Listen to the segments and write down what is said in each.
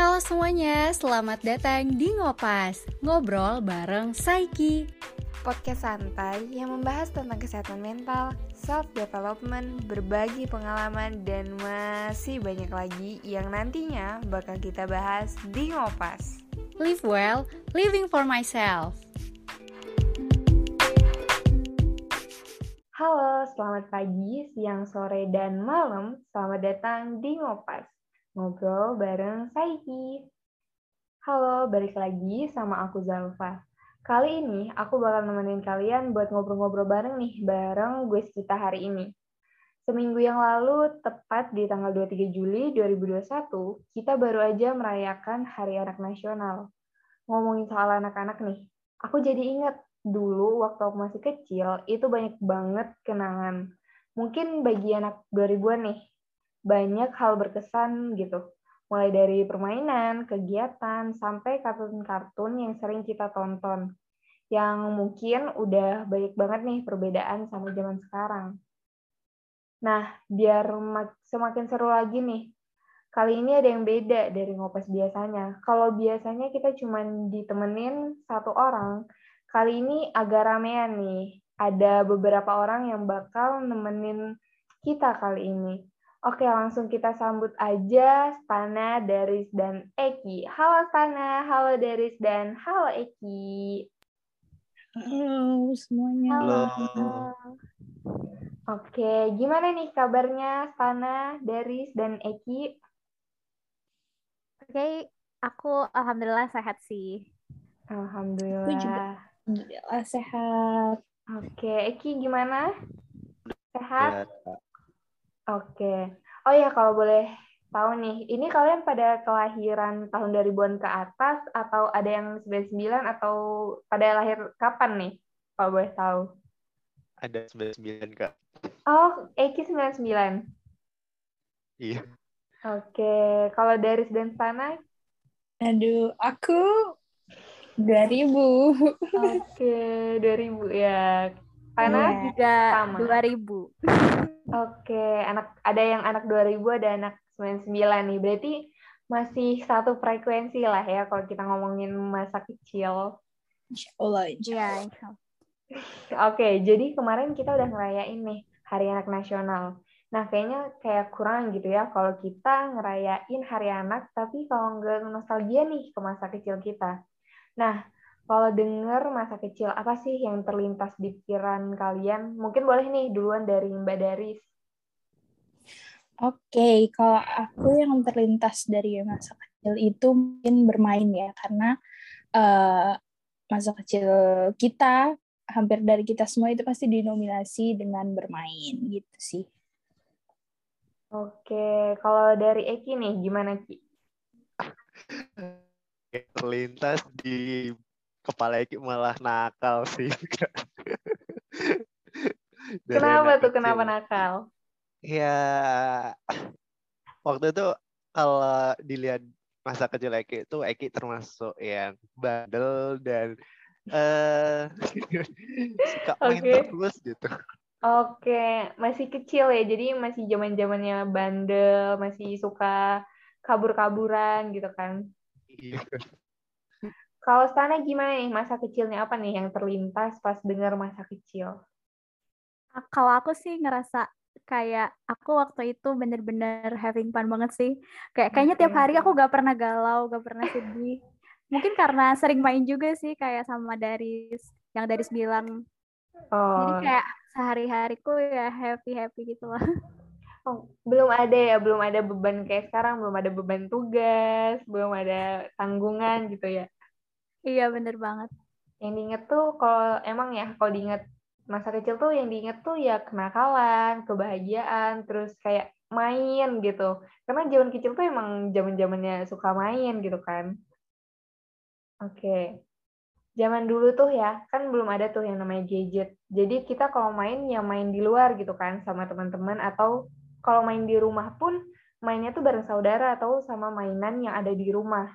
Halo semuanya, selamat datang di Ngopas, ngobrol bareng Saiki. Podcast santai yang membahas tentang kesehatan mental, self-development, berbagi pengalaman, dan masih banyak lagi yang nantinya bakal kita bahas di Ngopas. Live well, living for myself. Halo, selamat pagi, siang, sore, dan malam. Selamat datang di Ngopas ngobrol bareng Saiki. Halo, balik lagi sama aku Zalfa. Kali ini aku bakal nemenin kalian buat ngobrol-ngobrol bareng nih, bareng gue kita hari ini. Seminggu yang lalu, tepat di tanggal 23 Juli 2021, kita baru aja merayakan Hari Anak Nasional. Ngomongin soal anak-anak nih, aku jadi inget dulu waktu aku masih kecil, itu banyak banget kenangan. Mungkin bagi anak 2000-an nih, banyak hal berkesan gitu. Mulai dari permainan, kegiatan, sampai kartun-kartun yang sering kita tonton. Yang mungkin udah banyak banget nih perbedaan sama zaman sekarang. Nah, biar semakin seru lagi nih, kali ini ada yang beda dari ngopas biasanya. Kalau biasanya kita cuma ditemenin satu orang, kali ini agak ramean nih. Ada beberapa orang yang bakal nemenin kita kali ini. Oke, langsung kita sambut aja Stana, Daris, dan Eki. Halo Stana, halo Daris, dan halo Eki. Halo semuanya. Halo. Oke, gimana nih kabarnya Stana, Daris, dan Eki? Oke, aku alhamdulillah sehat sih. Alhamdulillah. Aku juga alhamdulillah sehat. Oke, Eki gimana? Sehat? Oke. Oh ya, kalau boleh tahu nih, ini kalian pada kelahiran tahun 2000-an ke atas atau ada yang 99 atau pada lahir kapan nih? Kalau boleh tahu. Ada 99, Kak. Oh, Eki 99. Iya. Oke, kalau Daris dan Stana? Aduh, aku 2000. Oke, 2000 ya. Stana Iya, juga sama. 2000. Oke, anak ada yang anak 2000 ada anak 99 nih. Berarti masih satu frekuensi lah ya kalau kita ngomongin masa kecil. Insya Allah. Iya. Oke, jadi kemarin kita udah ngerayain nih Hari Anak Nasional. Nah, kayaknya kayak kurang gitu ya kalau kita ngerayain Hari Anak, tapi kalau nggak nostalgia nih ke masa kecil kita. Nah, kalau denger masa kecil, apa sih yang terlintas di pikiran kalian? Mungkin boleh nih duluan dari Mbak Daris. Oke, kalau aku yang terlintas dari masa kecil itu mungkin bermain ya, karena uh, masa kecil kita, hampir dari kita semua itu pasti dinominasi dengan bermain gitu sih. Oke, kalau dari Eki nih, gimana Ki? Terlintas di kepala Eki malah nakal sih. Kenapa tuh, kenapa nakal? Ya, waktu itu kalau dilihat masa kecil Eki itu Eki termasuk yang bandel dan uh, suka main Oke. terus gitu. Oke, masih kecil ya, jadi masih zaman zamannya bandel, masih suka kabur-kaburan gitu kan. Iya. Kalau Stana gimana nih masa kecilnya apa nih yang terlintas pas dengar masa kecil? Ah, Kalau aku sih ngerasa kayak aku waktu itu bener-bener having fun banget sih. Kayak kayaknya tiap hari aku gak pernah galau, gak pernah sedih. Mungkin karena sering main juga sih kayak sama Daris, yang Daris bilang. Jadi Oh, kayak sehari-hariku ya happy-happy gitu lah. oh, belum ada ya, belum ada beban kayak sekarang, belum ada beban tugas, belum ada tanggungan gitu ya. Iya bener banget. Yang diinget tuh kalau emang ya kalau diinget masa kecil tuh yang diinget tuh ya kenakalan, kebahagiaan, terus kayak main gitu. Karena zaman kecil tuh emang zaman-zamannya suka main gitu kan. Oke. Zaman dulu tuh ya, kan belum ada tuh yang namanya gadget. Jadi kita kalau main ya main di luar gitu kan sama teman-teman atau kalau main di rumah pun mainnya tuh bareng saudara atau sama mainan yang ada di rumah.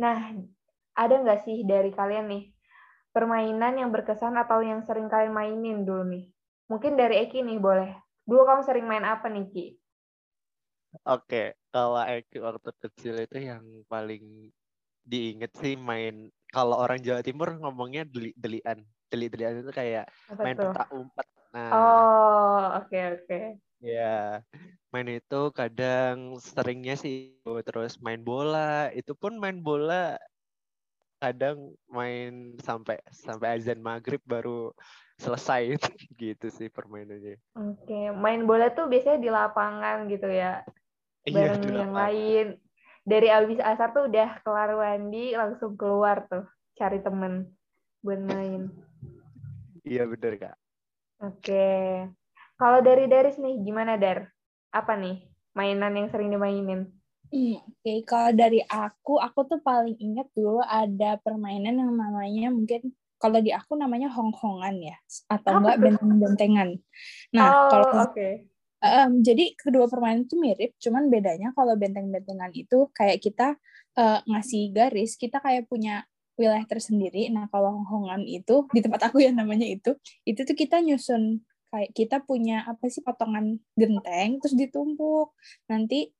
Nah, ada nggak sih dari kalian nih permainan yang berkesan atau yang sering kalian mainin dulu nih? Mungkin dari Eki nih boleh. Dulu kamu sering main apa nih Ki? Oke, kalau Eki waktu kecil itu yang paling diinget sih main kalau orang Jawa Timur ngomongnya deli-delian. Deli-delian itu kayak Apa main petak umpet. Nah, Oh, oke oke. ya main itu kadang seringnya sih terus main bola. Itu pun main bola kadang main sampai sampai azan maghrib baru selesai gitu sih permainannya. Oke, main bola tuh biasanya di lapangan gitu ya, Iya, bareng di yang lain. Dari abis asar tuh udah kelar mandi, langsung keluar tuh, cari temen buat main. Iya bener kak. Oke. Kalau dari Daris nih, gimana Dar? Apa nih mainan yang sering dimainin? Hmm, Oke, kalau dari aku, aku tuh paling ingat dulu ada permainan yang namanya mungkin kalau di aku namanya hong-hongan ya, atau Apa enggak benteng-bentengan. Nah, oh, kalau oke. Em, jadi kedua permainan itu mirip, cuman bedanya kalau benteng-bentengan itu kayak kita eh, ngasih garis, kita kayak punya wilayah tersendiri. Nah, kalau hongkongan itu di tempat aku yang namanya itu, itu tuh kita nyusun kayak kita punya apa sih potongan genteng terus ditumpuk. Nanti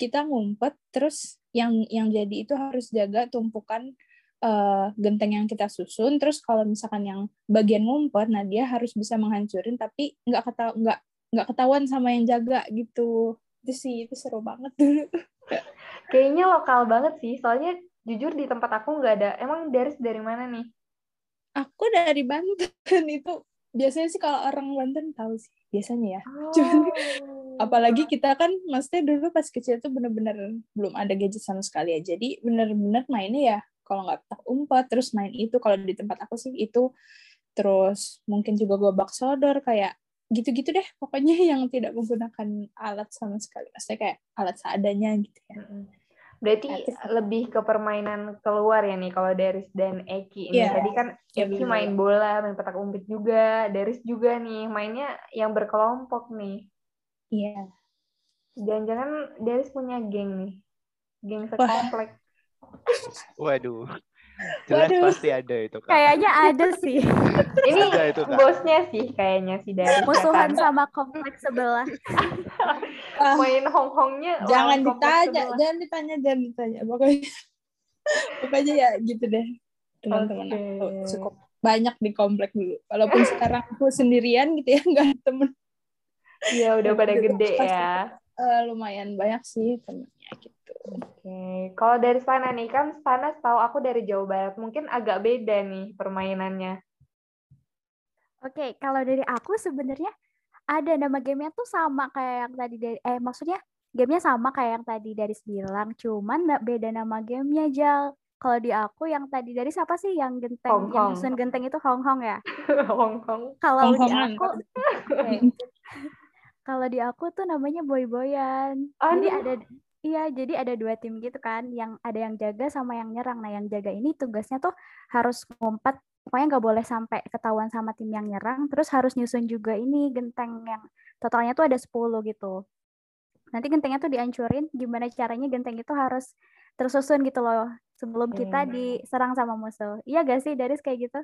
kita ngumpet terus yang yang jadi itu harus jaga tumpukan eh, genteng yang kita susun. Terus kalau misalkan yang bagian ngumpet, nah dia harus bisa menghancurin tapi nggak kata nggak nggak ketahuan sama yang jaga gitu itu sih itu seru banget dulu Kayaknya lokal banget sih, soalnya jujur di tempat aku nggak ada. Emang Daris dari mana nih? aku dari Banten itu biasanya sih kalau orang Banten tahu sih biasanya ya Oh. Cuman, apalagi kita kan maksudnya dulu pas kecil tuh bener-bener belum ada gadget sama sekali ya jadi bener-bener mainnya ya kalau nggak petak umpet terus main itu kalau di tempat aku sih itu terus mungkin juga gobak sodor kayak gitu-gitu deh pokoknya yang tidak menggunakan alat sama sekali maksudnya kayak alat seadanya gitu ya. Berarti lebih ke permainan keluar ya nih kalau Daris dan Eki ini. Iya. Tadi kan Iya, Eki bener. main bola, main petak umpet juga, Daris juga nih mainnya yang berkelompok nih. Iya Jangan-jangan Daris punya geng nih, geng sekomplek. Waduh. Jelas Waduh. pasti ada itu kak. Kayaknya ada sih Ini Ada itu, bosnya sih kayaknya si Daris. ya musuhan kan? sama kompleks sebelah. Ah, Main hong-hongnya jangan ditanya, sebelah. jangan ditanya, jangan ditanya. Pokoknya, pokoknya ya gitu deh. Teman-teman Oke. aku cukup banyak di komplek dulu. Walaupun sekarang aku sendirian gitu ya, nggak ada temen. Iya udah pada gede Pasti. ya. Eh, lumayan banyak sih temennya gitu. Oke, kalau dari Stana nih kan Stana tahu aku dari Jawa Barat, mungkin agak beda nih permainannya. Oke, kalau dari aku sebenarnya ada nama gamenya tuh sama kayak yang tadi dari eh maksudnya gamenya sama kayak yang tadi dari bilang, cuman beda nama gamenya Jal. Kalau di aku yang tadi dari siapa sih yang genteng Hong yang nyusun genteng itu Hong Hong ya? Hong-Hong. Kalau di aku. Kalau di aku tuh namanya boy-boyan. Jadi Aduh. ada iya, jadi ada dua tim gitu kan, yang ada yang jaga sama yang nyerang. Nah, yang jaga ini tugasnya tuh harus ngumpet, pokoknya nggak boleh sampai ketahuan sama tim yang nyerang, terus harus nyusun juga ini genteng yang totalnya tuh ada 10 gitu. Nanti gentengnya tuh dihancurin, gimana caranya genteng itu harus tersusun gitu loh sebelum kita diserang sama musuh. Iya gak sih, Daris kayak gitu?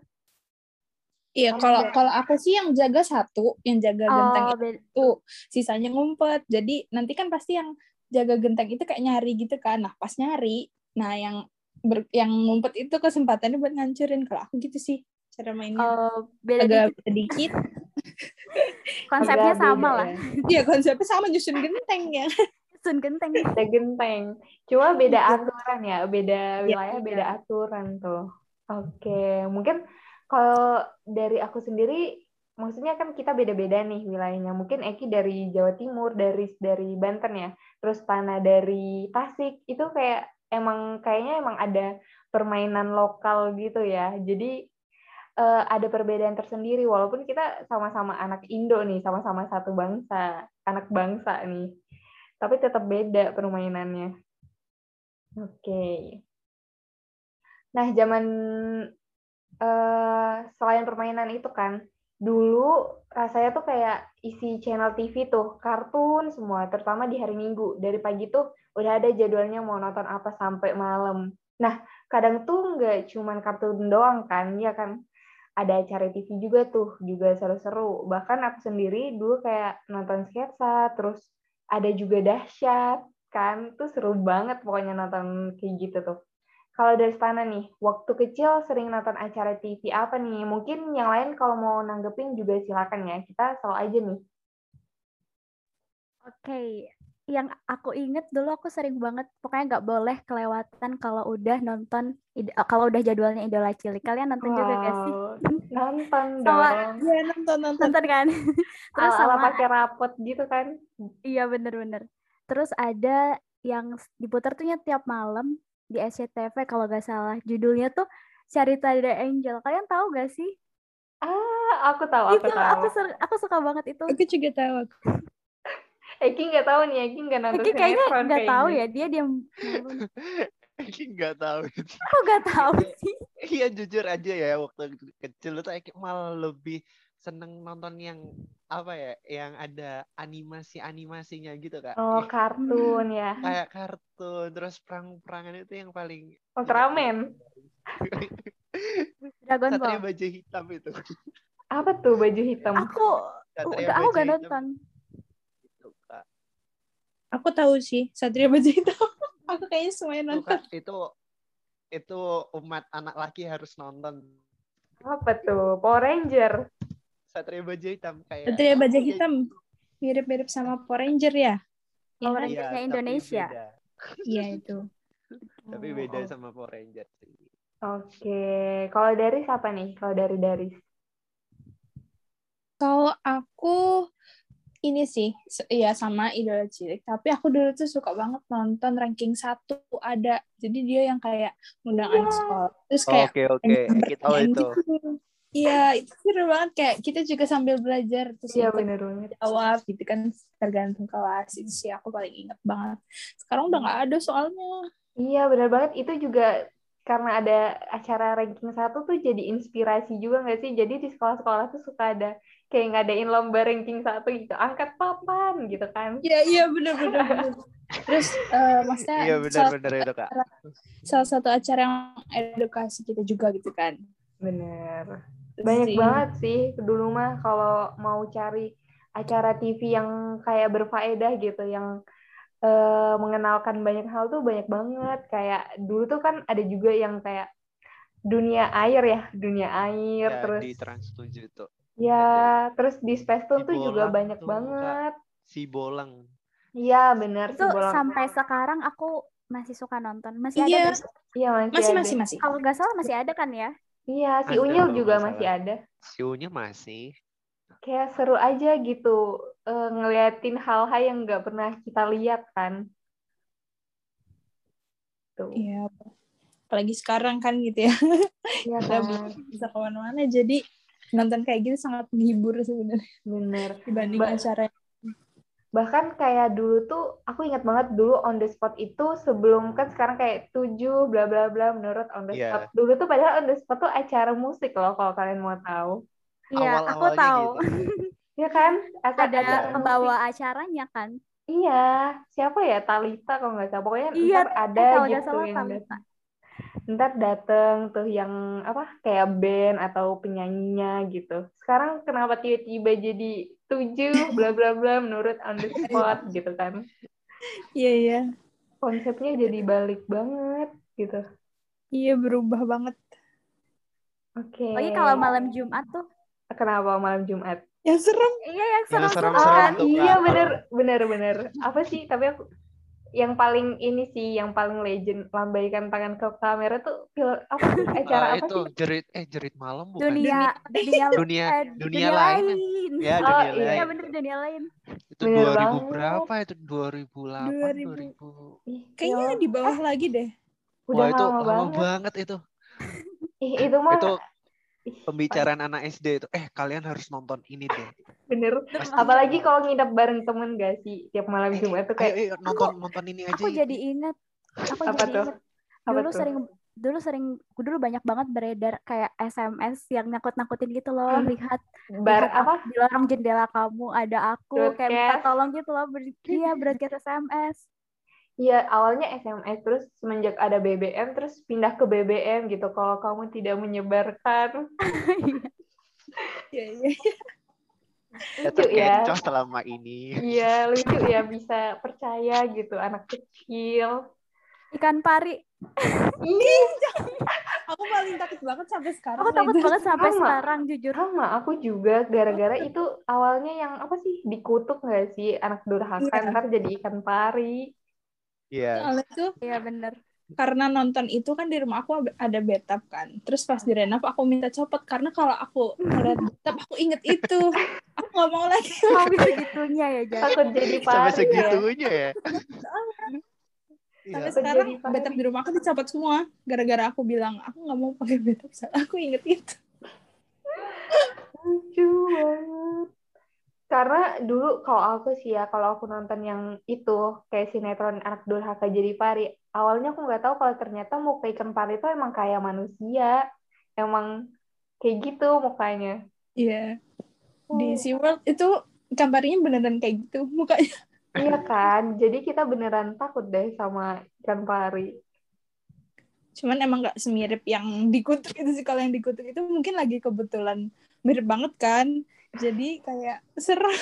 Iya, kalau kalau aku sih yang jaga satu, yang jaga genteng Oh, itu, sisanya ngumpet. Jadi nanti kan pasti yang jaga genteng itu kayak nyari gitu kan. Nah, pas nyari, nah yang ber, yang ngumpet itu kesempatannya buat ngancurin. Kalau aku gitu sih cara mainnya. Oh, beda Agak dikit. beda dikit. Konsepnya Agak sama beda lah. ya. Iya, konsepnya sama nyusun genteng ya. Nyusun genteng. Ada genteng. Cuma beda Iya. aturan ya, beda Iya, wilayah, beda aturan tuh. Oke, mungkin kalau dari aku sendiri, maksudnya kan kita beda-beda nih wilayahnya. Mungkin Eki dari Jawa Timur, dari dari Banten ya. Terus Tana dari Tasik. Itu kayak emang kayaknya emang ada permainan lokal gitu ya. Jadi eh, ada perbedaan tersendiri walaupun kita sama-sama anak Indo nih, sama-sama satu bangsa, anak bangsa nih. Tapi tetap beda permainannya. Oke. Nah, zaman eh, selain permainan itu kan, dulu rasanya tuh kayak isi channel TV tuh, kartun semua, terutama di hari Minggu. Dari pagi tuh udah ada jadwalnya mau nonton apa sampai malam. Nah, kadang tuh nggak cuman kartun doang kan, ya kan ada acara TV juga tuh, juga seru-seru. Bahkan aku sendiri dulu kayak nonton sketsa, terus ada juga dahsyat kan tuh seru banget pokoknya nonton kayak gitu tuh kalau dari Stana nih waktu kecil sering nonton acara TV apa nih mungkin yang lain kalau mau nanggepin juga silakan ya kita selalu aja nih Oke, yang aku inget dulu aku sering banget pokoknya nggak boleh kelewatan kalau udah nonton kalau udah jadwalnya idola cilik. Kalian nonton juga gak sih? Wow, nonton dong Iya nonton nonton. Nonton kan? Terus ala ala sama pakai rapot gitu kan iya bener-bener. Terus ada yang diputar tuh nya tiap malam di SCTV kalau gak salah. Judulnya tuh Cerita the Angel. Kalian tahu gak sih? ah aku tahu aku itu tahu aku ser- aku suka banget itu. Aku juga tahu. Eki nggak tahu nih Eki nggak nonton Oke, kayaknya nggak tahu ya dia diam. Eki nggak tahu. Aku nggak tahu sih. Iya jujur aja ya waktu kecil tuh Eki malah lebih seneng nonton yang apa ya, yang ada animasi-animasinya gitu kak. oh kartun ya Kayak kartun, terus perang-perangan itu yang paling Ultraman Dragon Satria Ball. Baja Hitam itu. apa tuh baju hitam Aku Satria udah aku gak nonton. itu, Kak. Aku tahu sih Satria Baja Hitam. Aku kayaknya semuanya Itu, nonton. Kak, itu itu umat anak laki harus nonton apa tuh Power Ranger Satria Baja Hitam kayak Satria Baja ya Hitam mirip-mirip sama Power Ranger ya? Iya Power? Iya, Rangernya tapi Indonesia. Iya itu. Tapi beda oh. sama Power Ranger sih. oke kalau dari siapa nih kalau dari dari Kalau aku ini sih, iya sama idola cilik. Tapi aku dulu tuh suka banget nonton ranking satu ada. Jadi dia yang kayak ngundang anak sekolah. Terus kayak Oke oke, kita tahu bertanyaan itu. Iya, itu seru banget kayak kita juga sambil belajar terus iya bener banget jawab gitu kan tergantung kelas itu sih aku paling inget banget. Sekarang udah nggak ada soalnya. iya bener banget itu juga karena ada acara ranking satu tuh jadi inspirasi juga nggak sih jadi di sekolah-sekolah tuh suka ada kayak ngadain lomba ranking satu gitu angkat papan gitu kan Iya iya bener bener bener. Terus eh, maksudnya Iya salah, benar-benar itu kak. salah satu acara yang edukasi kita juga gitu kan. bener banyak sih, banget sih dulu mah kalau mau cari acara TV yang kayak berfaedah gitu yang eh, mengenalkan banyak hal tuh banyak banget kayak dulu tuh kan ada juga yang kayak dunia air ya dunia air Ya, terus di Trans 7 tuh. ya terus di Space Tune Di tuh juga banyak tuh, Kak. banget Si Bolang. iya benar Itu si bolang sampai sekarang aku masih suka nonton. Masih Iya. ada iya masih masih ada. masih masih. Kalau nggak salah masih ada kan ya? Iya si Ada Unyil juga masih ada. Sionya masih. kayak seru aja gitu eh, ngeliatin hal-hal yang nggak pernah kita lihat kan. Tuh. Iya. Apalagi sekarang kan gitu ya. Iya kan. bisa ke mana-mana. Jadi nonton kayak gitu sangat menghibur sebenarnya. Bener. Dibanding Ba- acara bahkan kayak dulu tuh aku ingat banget dulu on the spot itu sebelum kan sekarang kayak tujuh bla bla bla menurut on the Iya. spot dulu tuh padahal on the spot tuh acara musik loh kalau kalian mau tahu Iya, aku tahu. gitu. ya kan Aca- Ada acara musik. pembawa acaranya kan? iya siapa ya Talita kalau nggak salah pokoknya Iya, ada eh, gitu salah yang Talita. Datang ntar dateng tuh yang apa kayak band atau penyanyinya gitu. Sekarang kenapa tiba-tiba jadi tujuh bla bla bla menurut on the spot gitu kan? Iya iya. Konsepnya jadi balik banget gitu. Iya berubah banget. Oke. Lagi kalau malam Jumat tuh. kenapa malam Jumat? Yang serem. Iya, yang Yang seru-seru serem-serem kan? iya bener bener bener. Apa sih? Tapi aku yang paling ini sih yang paling legend lambaikan tangan ke kamera tuh apa sih acara Ah, apa itu sih jerit eh jerit malam bukan? Dunia, dunia, Dunia eh, dunia lain. Ya Oh, dunia iya. Iya lain. bener dunia lain. Itu Bener 2000 banget. berapa itu? 2008 2000. 2000. Ih, kayaknya ya, di bawah lagi deh udah Wah itu lama lama banget banget itu. Ih, itu mah Itu pembicaraan anak SD itu. Eh kalian harus nonton ini deh. bener Pasti- apalagi kalau nginep bareng temen gak sih tiap malam Eh, Jumat tuh Ayo, kayak ayo nonton nonton ini aja. Aku jadi ingat. Aku Apa jadi tuh? ingat. apa Dulu tuh sering dulu sering dulu banyak banget beredar kayak SMS yang nakut-nakutin gitu loh Hmm. lihat bar lihat apa di lorong jendela kamu ada aku kayak minta Broadcast. tolong gitu loh ber iya broadcast SMS Iya, awalnya SMS terus semenjak ada BBM terus pindah ke BBM gitu. Kalau kamu tidak menyebarkan, iya iya lucu ya. selama ini. Iya, lucu ya bisa percaya gitu anak kecil. Ikan pari. Aku paling takut banget sampai sekarang. Aku takut banget sampai Sama. sekarang jujur. Sama, aku juga gara-gara itu awalnya yang apa sih dikutuk nggak sih anak durhaka Iya. ntar jadi ikan pari. Iya. Soalnya tuh Iya bener. karena nonton itu kan di rumah aku ada bathtub kan. Terus pas di renov aku minta copot karena kalau aku ngeliat bathtub aku inget itu. Aku nggak mau lagi. Sampai segitunya ya Jan. Takut jadi Sampai pari ya. segitunya ya. Sampai Iya. sekarang jadi bathtub di rumah aku dicopot semua. Gara-gara aku bilang aku nggak mau pakai bathtub. soalnya Aku inget itu. Lucu banget. Karena dulu kalau aku sih ya, kalau aku nonton yang itu, kayak sinetron anak durhaka jadi pari, awalnya aku nggak tahu kalau ternyata muka ikan pari itu emang kayak manusia. Emang kayak gitu mukanya. Iya. Di Oh. SeaWorld itu gambarnya beneran kayak gitu mukanya. Iya kan? Jadi kita beneran takut deh sama ikan pari. Cuman emang nggak semirip yang dikutuk itu sih. Kalau yang dikutuk itu mungkin lagi kebetulan mirip banget kan. Jadi kayak serem.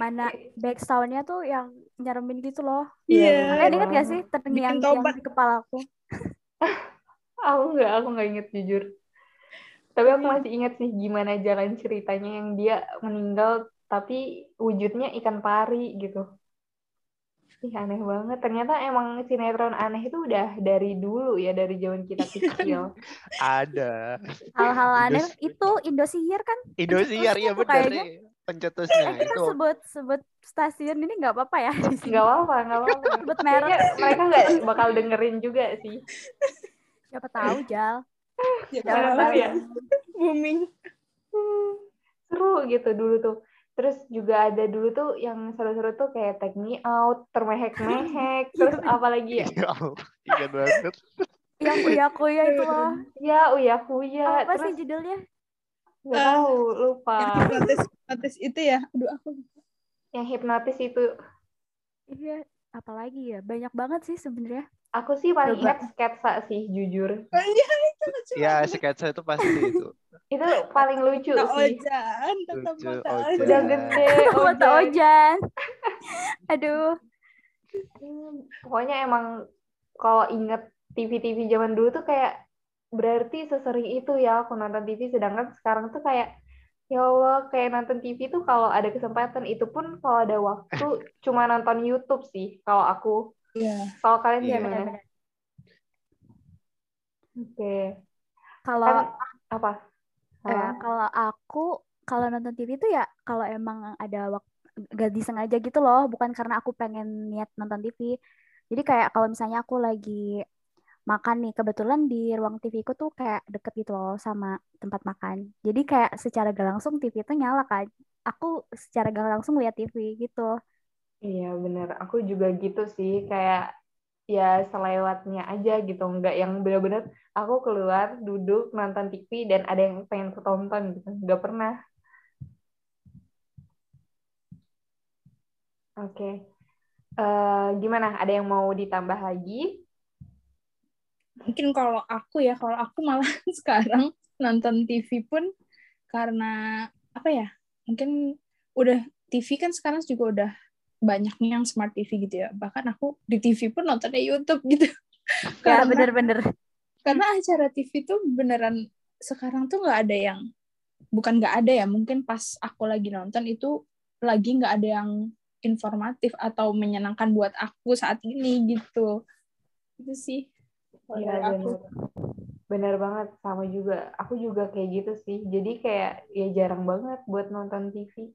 Mana back sound-nya tuh yang nyeremin gitu loh. Iya, Kalian bener inget gak sih terngiang yang di kepala aku? Aku nggak, aku nggak inget jujur. Tapi aku masih inget sih gimana jalan ceritanya yang dia meninggal tapi wujudnya ikan pari gitu. Ih, aneh banget. Ternyata emang sinetron aneh itu udah dari dulu ya, dari zaman kita kecil. Ada. Hal-hal aneh Indos- itu Indosiar kan? Indosiar ya tuh benar kayaknya. nih. Pencetusnya Eh, kita itu. sebut sebut stasiun ini nggak apa-apa ya. Nggak apa-apa, nggak apa-apa. Sebut merek. Kayaknya mereka nggak bakal dengerin juga sih. Siapa tahu Jal. Ya, Siapa tahu ya. booming. Hmm, seru gitu dulu tuh. Terus juga ada dulu tuh yang seru-seru tuh kayak Take Me Out, Termehek-mehek, terus apa lagi ya? Ya ingat banget. Yang kuya kuya itu loh. Ya, Uya Kuya. Apa Terus sih judulnya? nggak Eh, tahu, lupa. Yang hipnotis, hipnotis itu ya. Aduh aku. Yang hipnotis itu. Iya, apalagi ya? Banyak banget sih sebenarnya. Aku sih paling Coba. ingat sketsa sih, jujur. Oh, iya itu lucu Ya, banget. sketsa itu pasti itu. Itu paling lucu Tak sih. ojan, tetap Lucu, mata Ojan. ojan. Udah gede, Mata Ojan. Ojan. Aduh. Hmm, Pokoknya emang kalau inget TV-TV zaman dulu tuh kayak berarti sesering itu ya aku nonton TV sedangkan sekarang tuh kayak ya Allah kayak nonton TV tuh kalau ada kesempatan itu pun kalau ada waktu cuma nonton YouTube sih kalau aku Iya. kalau kalian Iya, gimana? benar-benar. Oke Kalau kan apa? eh, kalau aku kalau nonton TV itu ya kalau emang ada waktu gak disengaja gitu loh, bukan karena aku pengen niat nonton TV. Jadi kayak kalau misalnya aku lagi makan nih, kebetulan di ruang TV ku tuh kayak deket gitu loh sama tempat makan. Jadi kayak secara gak langsung TV itu nyala kan. Aku secara gak langsung lihat TV gitu. Iya bener, aku juga gitu sih kayak ya selewatnya aja gitu, nggak yang bener-bener aku keluar duduk nonton TV dan ada yang pengen ketonton gitu, nggak pernah. Oke, Eh, gimana? Ada yang mau ditambah lagi? Mungkin kalau aku ya, kalau aku malah sekarang nonton TV pun karena apa ya? Mungkin udah TV kan sekarang juga udah banyaknya yang smart TV gitu ya. Bahkan aku di TV pun nontonnya YouTube gitu. Ya Karena- bener-bener. karena acara TV tuh beneran sekarang tuh nggak ada yang bukan nggak ada ya mungkin pas aku lagi nonton itu lagi nggak ada yang informatif atau menyenangkan buat aku saat ini gitu itu sih dari aku bener banget sama juga. Aku juga kayak gitu sih. Jadi kayak ya jarang banget buat nonton TV.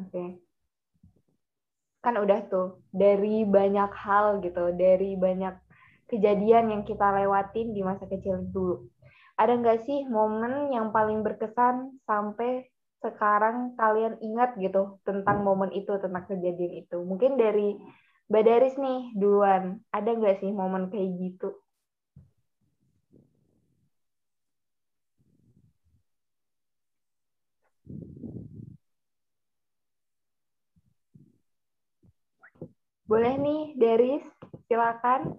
Oke. Kan udah tuh dari banyak hal gitu, dari banyak kejadian yang kita lewatin di masa kecil dulu. Ada nggak sih momen yang paling berkesan sampai sekarang kalian ingat gitu tentang momen itu, tentang kejadian itu? Mungkin dari Mbak Daris nih duluan, ada nggak sih momen kayak gitu? Boleh nih, Daris, silakan.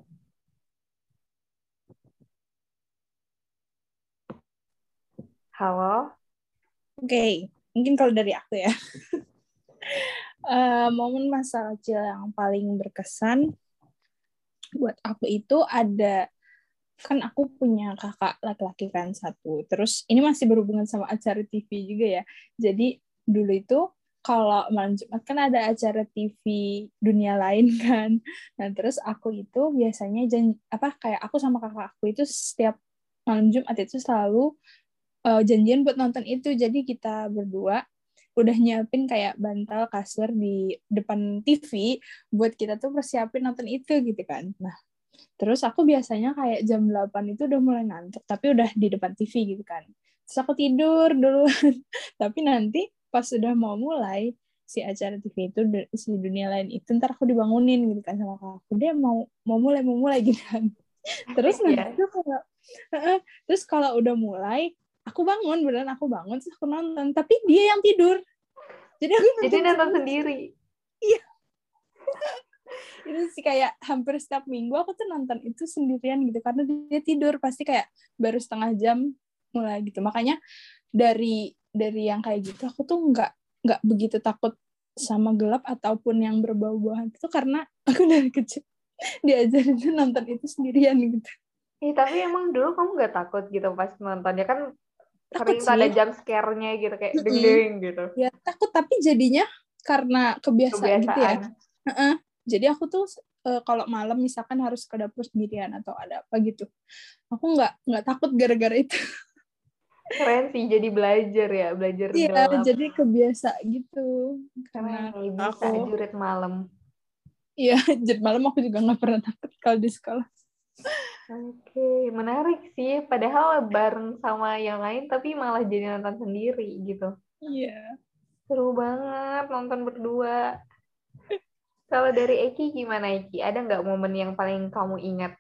Halo? Oke, mungkin kalau dari aku ya. Eh, momen masa kecil yang paling berkesan buat aku itu ada kan aku punya kakak laki-laki kan satu. Terus ini masih berhubungan sama acara TV juga ya. Jadi dulu itu kalau malam Jumat kan ada acara TV dunia lain kan. Nah, terus aku itu biasanya jan apa kayak aku sama kakak aku itu setiap malam Jumat itu selalu uh, janjian buat nonton itu. Jadi kita berdua udah nyiapin kayak bantal kasur di depan TV buat kita tuh persiapin nonton itu gitu kan. Nah, terus aku biasanya kayak jam 8 itu udah mulai ngantuk, tapi udah di depan TV gitu kan. Terus aku tidur dulu. tapi nanti pas udah mau mulai si acara TV itu si dunia lain itu ntar aku dibangunin gitu kan sama kakakku dia mau mau mulai mau mulai gitu kan. Terus nanti yeah. kalau terus kalau udah mulai aku bangun beneran aku bangun terus aku nonton. Tapi dia yang tidur. Jadi aku nonton jadi nonton sendiri? Iya. Itu sih kayak hampir setiap minggu aku tuh nonton itu sendirian gitu karena dia tidur. Pasti kayak baru setengah jam mulai gitu. Makanya dari dari yang kayak gitu aku tuh nggak nggak begitu takut sama gelap ataupun yang berbau-bauan itu karena aku dari kecil diajarin nonton itu sendirian gitu. Iya, tapi emang dulu kamu nggak takut gitu pas nontonnya kan takut sering ada jam scare-nya gitu kayak mm -hmm. ding gitu. Ya takut tapi jadinya karena kebiasaan, kebiasaan. gitu ya. Uh -uh. Jadi aku tuh uh, kalau malam misalkan harus ke dapur sendirian atau ada apa gitu, aku nggak nggak takut gara-gara itu. Keren sih jadi belajar ya belajar Iya gelap. jadi kebiasa gitu karena Keren, bisa aku jurit malam. Iya jurit malam aku juga nggak pernah takut kalau di sekolah. Oke, menarik sih. Padahal bareng sama yang lain, tapi malah jadi nonton sendiri gitu. Iya. Seru banget nonton berdua. Kalau dari Eki gimana Eki? Ada nggak momen yang paling kamu ingat?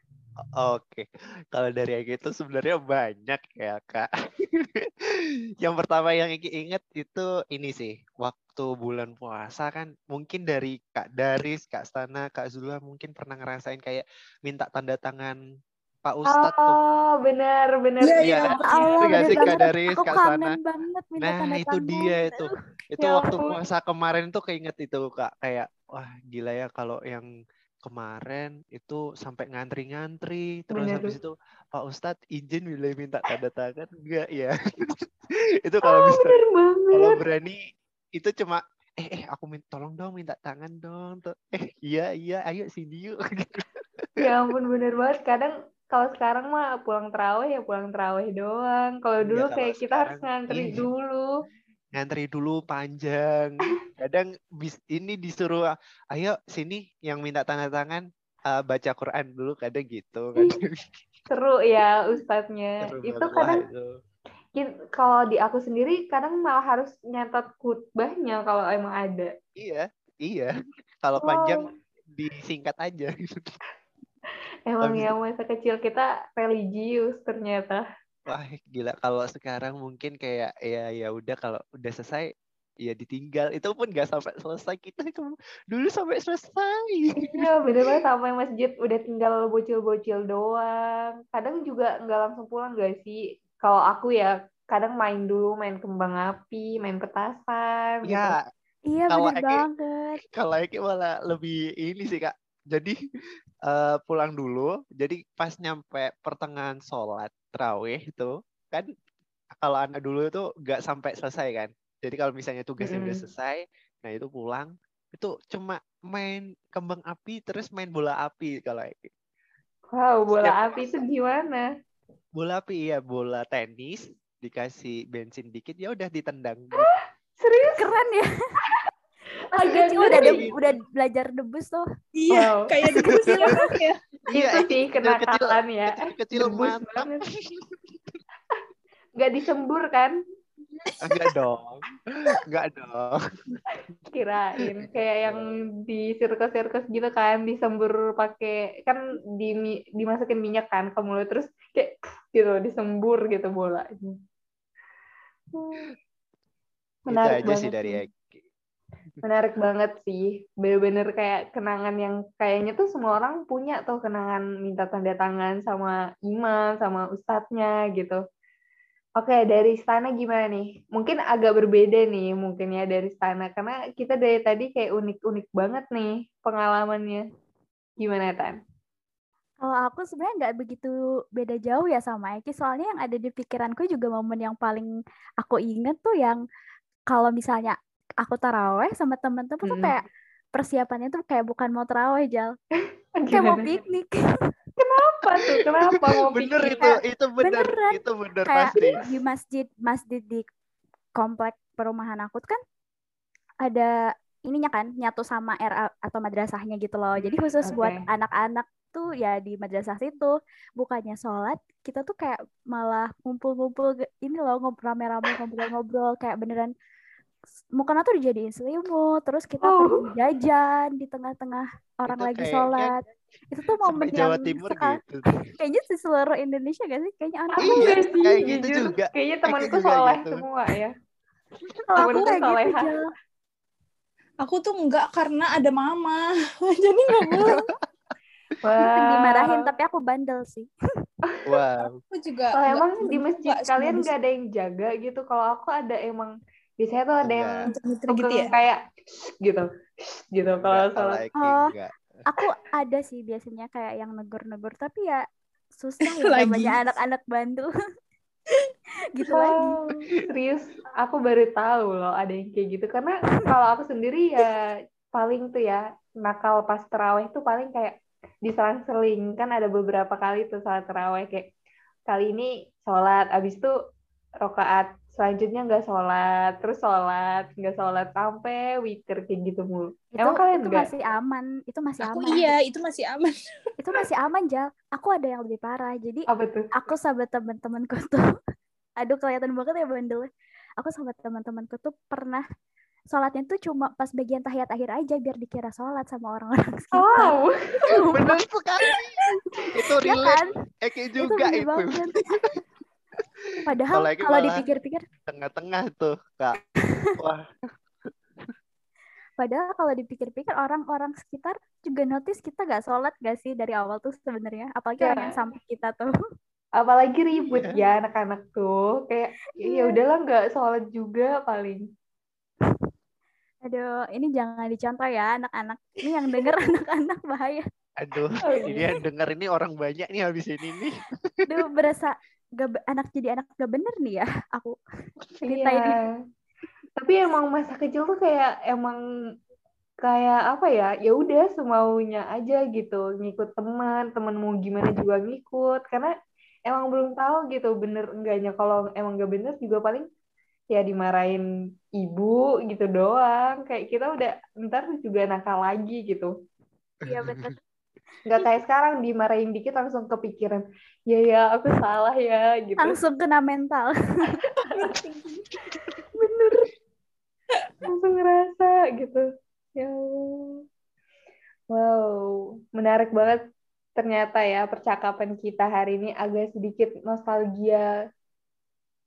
Oke, kalau dari Eki itu sebenarnya banyak ya kak. yang pertama yang Eki ingat itu ini sih, waktu bulan puasa kan mungkin dari Kak Daris, Kak Stana, Kak Zula mungkin pernah ngerasain kayak minta tanda tangan Pak Ustadz oh, tuh. Oh, benar, benar. Iya, iya. Itu gak sih Kak Daris, Kak Sana. Banget nah, tanda itu dia itu. Itu ya waktu puasa kemarin tuh keinget itu Kak. Kayak, wah gila ya kalau yang kemarin itu sampai ngantri-ngantri. Terus bener. habis itu, Pak Ustadz izin bila minta tanda tangan. Enggak ya. itu kalau oh, bisa. Kalau berani, itu cuma eh eh aku minta tolong dong minta tangan dong tuh eh iya iya ayo sini yuk ya ampun bener banget kadang kalau sekarang mah pulang terawih ya pulang terawih doang. Kalau iya, dulu ya, kayak kita harus ngantri ini. dulu. Ngantri dulu panjang. Kadang bis, ini disuruh, ayo sini yang minta tanda tangan uh, baca Quran dulu kadang gitu. Kadang. Seru ya ustadznya. Seru itu kadang kalau di aku sendiri kadang malah harus nyatat khutbahnya kalau emang ada. Iya, iya. Kalau wow. panjang disingkat aja. Emang ya masa kecil kita religius ternyata. Wah gila kalau sekarang mungkin kayak ya ya udah kalau udah selesai ya ditinggal itu pun gak sampai selesai kita dulu sampai selesai. Iya bener banget sampai masjid udah tinggal bocil-bocil doang. Kadang juga nggak langsung pulang gak sih? Kalau aku ya kadang main dulu main kembang api, main petasan. Ya. Gitu. Iya bener banget. Kalau Eki malah lebih ini sih kak. Jadi uh, pulang dulu. Jadi pas nyampe pertengahan sholat terawih itu kan kalau anak dulu itu nggak sampai selesai kan. Jadi kalau misalnya tugasnya mm -hmm. udah selesai, nah itu pulang itu cuma main kembang api terus main bola api kalau Wow, bola Setiap api itu gimana? Bola api ya, bola tenis dikasih bensin dikit ya udah ditendang. Serius? Keren ya. Masih kecil udah de udah belajar debus tuh. Iya, wow. kayak debus ya. Iya, sih kenakalan ya. Kecil-kecil mantap. Gak disembur kan? Enggak dong. Enggak dong. Kirain kayak yang di sirkus-sirkus gitu kan disembur pakai kan di dimasukin minyak kan ke mulut terus kayak gitu disembur gitu bola. Menarik Itu aja sih dari Menarik banget sih. Bener-bener kayak kenangan yang kayaknya tuh semua orang punya tuh kenangan minta tanda tangan sama imam, sama ustadznya gitu. Oke, dari Stana gimana nih? Mungkin agak berbeda nih mungkin ya dari Stana. Karena kita dari tadi kayak unik-unik banget nih pengalamannya. Gimana, Tan? Kalau aku sebenarnya nggak begitu beda jauh ya sama Eki. Soalnya yang ada di pikiranku juga momen yang paling aku inget tuh yang kalau misalnya aku taraweh sama temen-temen tuh Mm-mm. kayak persiapannya tuh kayak bukan mau taraweh, Jal. Kayak mau piknik. Kenapa tuh? Kenapa mau bener piknik? itu itu bener Beneran. itu bener kayak pasti di masjid masjid di komplek perumahan aku tuh kan ada ininya kan nyatu sama RA atau madrasahnya gitu loh. Jadi khusus buat Oke. anak-anak tuh ya di madrasah situ bukannya sholat kita tuh kayak malah ngumpul-ngumpul ini loh ngob- rame-rame ngobrol-ngobrol kayak beneran mukena tuh dijadiin selimut terus kita Oh. pergi jajan di tengah-tengah orang Itu lagi sholat itu tuh momen sampai Jawa yang Timur sekal- gitu kayaknya di seluruh Indonesia gak sih kayaknya orang Aku Iya, sih, kayak gitu jujur. juga. Kayaknya temanku soleh gitu. semua ya. kalau aku kayak gitu. Jal. Aku tuh enggak karena ada mama. Jadi enggak boleh. Wah. dimarahin tapi aku bandel sih wow Aku juga Kalau enggak emang di masjid kalian nggak ada yang jaga gitu. Kalau aku ada emang biasanya tuh ada yang Enggak. muter-muter gitu pegang ya. kayak gitu, gitu kalau. Eki Oh. enggak. aku ada sih biasanya kayak yang negur-negur tapi ya susah ya Lagi. namanya anak-anak Bandung gitu lagi Wow, serius, aku baru tahu loh ada yang kayak gitu. Karena kalau aku sendiri ya paling tuh ya nakal pas terawih tuh paling kayak diselang-seling kan ada beberapa kali tuh sholat terawih kayak kali ini sholat, abis itu rokaat selanjutnya nggak sholat, terus sholat nggak sholat sampai witir kayak gitu mulu. itu Emang kalian itu nggak? masih aman itu masih Aku aman. iya, itu masih aman. itu masih aman Jal. Aku ada yang lebih parah. Jadi Apa tuh? aku sama teman-temanku tuh aduh kelihatan banget ya bandelnya aku sama teman-temanku tuh pernah sholatnya tuh cuma pas bagian tahiyat akhir aja biar dikira sholat sama orang-orang sekitar. Wow, bener. sekali itu ya relate. kan? Eki itu juga itu. banget padahal Kalau dipikir-pikir tengah-tengah tuh kak wah Padahal kalau dipikir-pikir orang-orang sekitar juga notice kita gak sholat gak sih dari awal tuh sebenarnya. Apalagi Ya. orang yang samping kita tuh. apalagi ribut Iya. ya anak-anak tuh kayak ya udahlah nggak sholat juga paling. Aduh, ini jangan dicontoh ya anak-anak. Ini yang denger anak-anak bahaya. aduh Oh, ini iya. yang denger ini orang banyak nih habis ini nih Aduh, berasa gak, anak jadi anak gak bener nih ya aku ceritain ini. Iya. Tapi emang masa kecil tuh kayak emang kayak apa ya? Ya udah semaunya aja gitu, ngikut teman, teman mau gimana juga ngikut karena emang belum tahu gitu bener enggaknya. Kalau emang gak bener juga paling ya dimarahin ibu gitu doang. Kayak kita udah ntar juga nakal lagi gitu. Iya bener. Nggak kayak sekarang dimarahin dikit langsung kepikiran, ya ya aku salah ya gitu. Langsung kena mental. bener. Langsung ngerasa gitu. Ya wow menarik banget ternyata ya percakapan kita hari ini agak sedikit nostalgia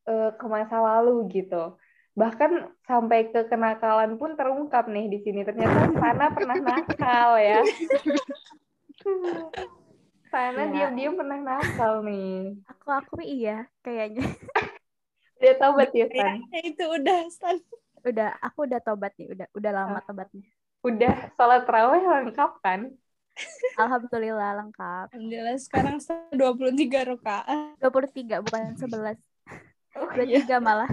eh, ke masa lalu gitu. Bahkan sampai ke kenakalan pun terungkap nih di sini. Ternyata Sana pernah nakal ya Sana Ya. diam-diam pernah nakal nih Aku aku iya kayaknya. udah tobat ya San Kayaknya itu udah Stan. Udah, aku udah tobat nih, udah udah lama tobatnya. udah sholat terawih lengkap kan Alhamdulillah lengkap. Alhamdulillah sekarang Stan 23 rakaat. 23 bukan 11. oh, 23 malah.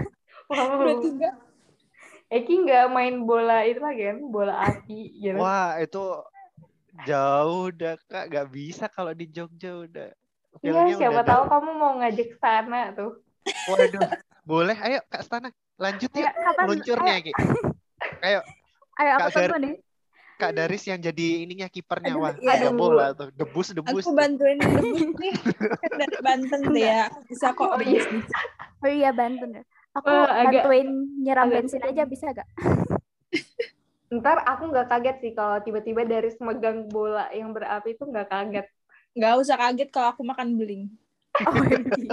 wow. 23. Eki nggak main bola itu lagi kan bola api gitu wah itu jauh udah kak gak bisa kalau di Jogja udah Iya, siapa udah tahu kamu mau ngajak ke sana tuh. Waduh, boleh. Ayo Kak Stana, lanjut Ayo, yuk kapan? luncurnya Ki. Ayo Ayo aku Kak tunggu nih. Kak Daris yang jadi ininya kipernya. Wah, iya. ada bola tuh. Debus, debus. Aku bantuin debus nih. Kan dari Banten deh ya. Bisa kok. Oh, iya. Oh iya Banten ya. Aku Wah, agak- bantuin nyiram agak bensin aja bisa gak? Ntar aku nggak kaget sih kalau tiba-tiba dari megang bola yang berapi itu nggak kaget. Nggak usah kaget kalau aku makan beling. Oh, iya.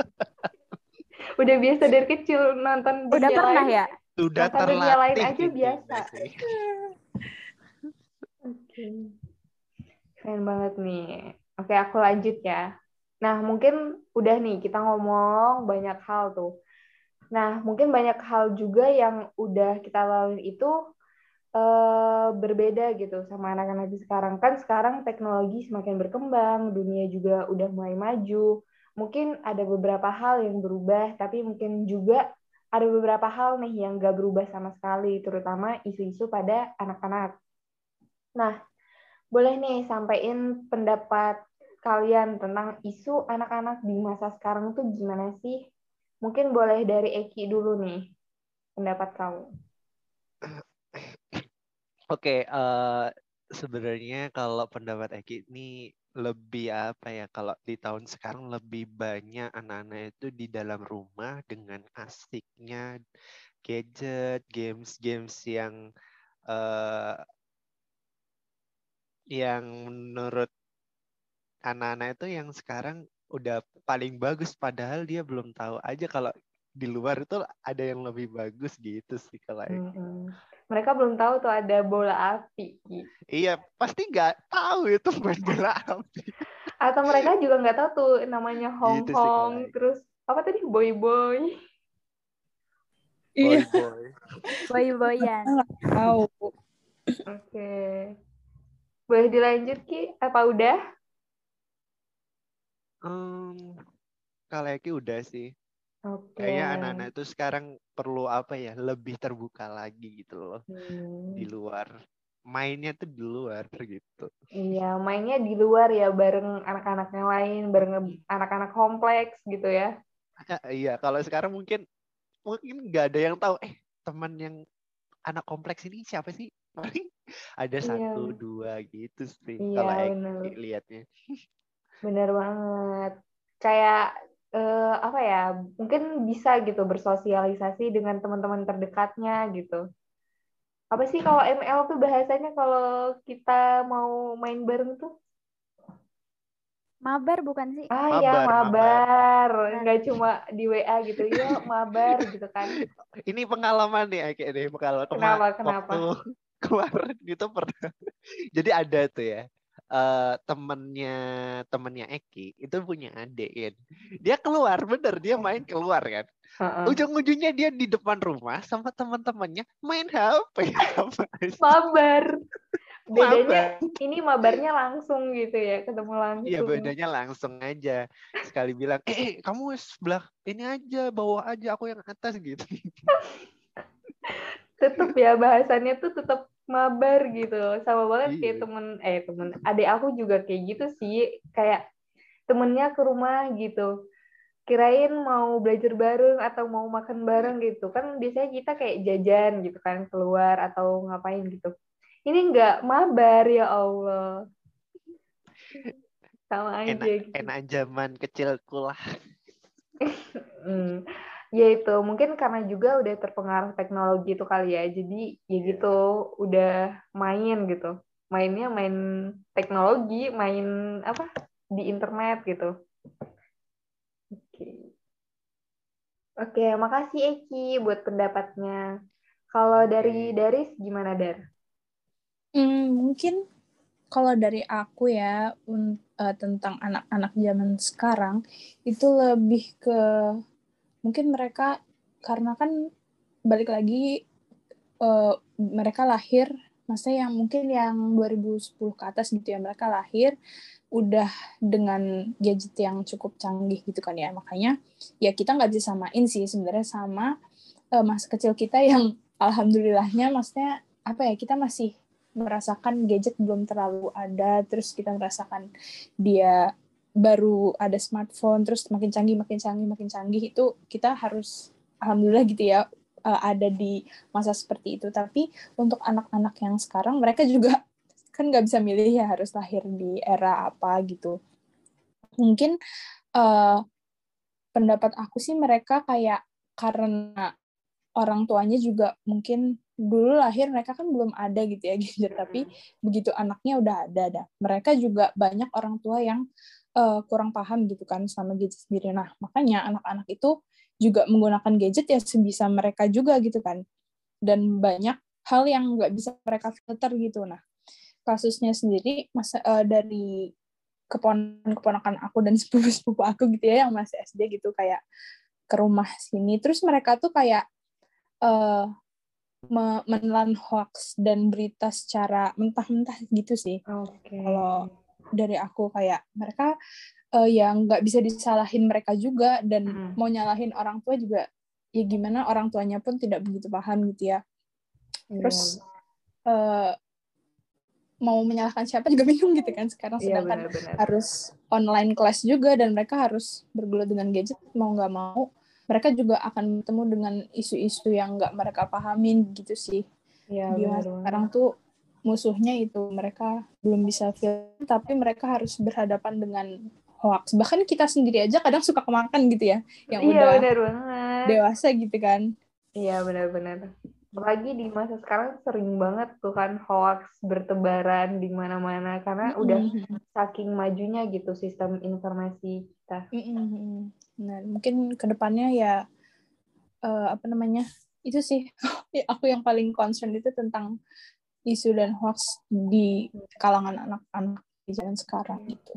Udah biasa dari kecil nonton Udah pernah lain. ya? Sudah Masa dunia lain terlatih. aja gitu, biasa. Oke. Keren banget nih. Oke, aku lanjut ya. Nah, mungkin udah nih kita ngomong banyak hal tuh. Nah, mungkin banyak hal juga yang udah kita lalui itu uh, berbeda gitu sama anak-anak sekarang. Kan sekarang teknologi semakin berkembang, dunia juga udah mulai maju. Mungkin ada beberapa hal yang berubah, tapi mungkin juga ada beberapa hal nih yang gak berubah sama sekali, terutama isu-isu pada anak-anak. Nah, boleh nih sampaikan pendapat kalian tentang isu anak-anak di masa sekarang tuh gimana sih? Mungkin boleh dari Eki dulu nih, pendapat kamu. Oke, eh, sebenarnya kalau pendapat Eki ini lebih apa ya? Kalau di tahun sekarang lebih banyak anak-anak itu di dalam rumah dengan asiknya gadget, games-games yang uh, yang menurut anak-anak itu yang sekarang udah paling bagus padahal dia belum tahu aja kalau di luar itu ada yang lebih bagus gitu sih kalau mm -hmm. Mereka belum tahu tuh ada bola api gitu. iya pasti nggak tahu itu main bola api. Atau mereka juga nggak tahu tuh namanya Hong gitu Kong sih, terus apa tadi? Boy boy. Iya. Boy boy. Boyan. Tahu. Oke. Boleh dilanjut ki? Apa udah? Um, kalau Eki udah sih. Oke. Kayaknya anak-anak itu sekarang perlu apa ya? Lebih terbuka lagi gitu loh. Hmm. Di luar. Mainnya tuh di luar gitu. Iya, mainnya di luar ya bareng anak-anak yang lain, bareng anak-anak kompleks gitu ya. iya, kalau sekarang mungkin mungkin nggak ada yang tahu eh teman yang anak kompleks ini siapa sih? Paling ada iya. satu dua gitu sih iya, kalau lihatnya. Bener banget. Kayak uh, apa ya? Mungkin bisa gitu bersosialisasi dengan teman-teman terdekatnya gitu. Apa sih kalau ML tuh bahasanya kalau kita mau main bareng tuh? Mabar bukan sih? Ah mabar, ya mabar, nggak cuma di WA gitu ya mabar gitu kan. Ini pengalaman nih kayak nih pengalaman. Kenapa kenapa? Waktu kemarin gitu pernah. Jadi ada tuh ya uh, temennya temennya Eki itu punya adik kan. Dia keluar bener dia main keluar kan. Uh-uh. Ujung-ujungnya dia di depan rumah sama teman-temannya main HP. Mabar. Bedanya Mabar. ini mabarnya langsung gitu ya, ketemu langsung. Iya, bedanya langsung aja. Sekali bilang, "Eh, eh kamu sebelah ini aja, bawa aja aku yang atas gitu." tetep ya bahasannya tuh tetap mabar gitu. Sama banget iya. kayak temen eh temen adik aku juga kayak gitu sih. Kayak temennya ke rumah gitu. Kirain mau belajar bareng atau mau makan bareng gitu. Kan biasanya kita kayak jajan gitu kan keluar atau ngapain gitu. Ini enggak mabar ya Allah. Sama aja enak, gitu. enak zaman kecilku lah. Hmm ya itu mungkin karena juga udah terpengaruh teknologi itu kali ya jadi ya iya. gitu udah main gitu. Mainnya main teknologi main apa di internet gitu. Oke. Oke makasih Eki buat pendapatnya. Kalau dari Daris gimana Dar? Hmm, mungkin kalau dari aku ya uh, tentang anak-anak zaman sekarang itu lebih ke mungkin mereka karena kan balik lagi uh, mereka lahir maksudnya yang mungkin yang 2010 ke atas gitu ya mereka lahir udah dengan gadget yang cukup canggih gitu kan ya. Makanya ya kita nggak bisa samain sih sebenarnya sama uh, masa kecil kita yang alhamdulillahnya maksudnya apa ya kita masih merasakan gadget belum terlalu ada terus kita merasakan dia baru ada smartphone terus makin canggih makin canggih makin canggih itu kita harus alhamdulillah gitu ya uh, ada di masa seperti itu. Tapi untuk anak-anak yang sekarang mereka juga kan nggak bisa milih ya harus lahir di era apa gitu. Mungkin uh, pendapat aku sih mereka kayak karena orang tuanya juga mungkin dulu lahir mereka kan belum ada gitu ya gadget tapi begitu anaknya udah ada dah mereka juga banyak orang tua yang uh, kurang paham gitu kan sama gadget sendiri. Nah, makanya anak-anak itu juga menggunakan gadget ya sebisa mereka juga gitu kan. Dan banyak hal yang nggak bisa mereka filter gitu. Nah, kasusnya sendiri masa uh, dari keponakan-keponakan aku dan sepupu-sepupu aku gitu ya yang masih SD gitu kayak ke rumah sini terus mereka tuh kayak uh, menelan hoax dan berita secara mentah-mentah gitu sih okay. kalau dari aku kayak mereka uh, ya nggak bisa disalahin mereka juga dan hmm. mau nyalahin orang tua juga ya gimana orang tuanya pun tidak begitu paham gitu ya terus yeah. uh, mau menyalahkan siapa juga bingung gitu kan sekarang iya, sedangkan bener, bener. harus online kelas juga dan mereka harus bergelut dengan gadget mau nggak mau mereka juga akan bertemu dengan isu-isu yang nggak mereka pahamin gitu sih ya, di sekarang tuh musuhnya itu mereka belum bisa feel tapi mereka harus berhadapan dengan hoax bahkan kita sendiri aja kadang suka kemakan gitu ya yang iya, udah bener banget. dewasa gitu kan iya benar-benar apalagi di masa sekarang sering banget tuh kan hoax bertebaran di mana-mana karena mm-hmm. udah saking majunya gitu sistem informasi kita. Mm-hmm. Nah, mungkin ke depannya ya uh, apa namanya itu sih aku yang paling concern itu tentang isu dan hoax di kalangan anak-anak di zaman sekarang itu.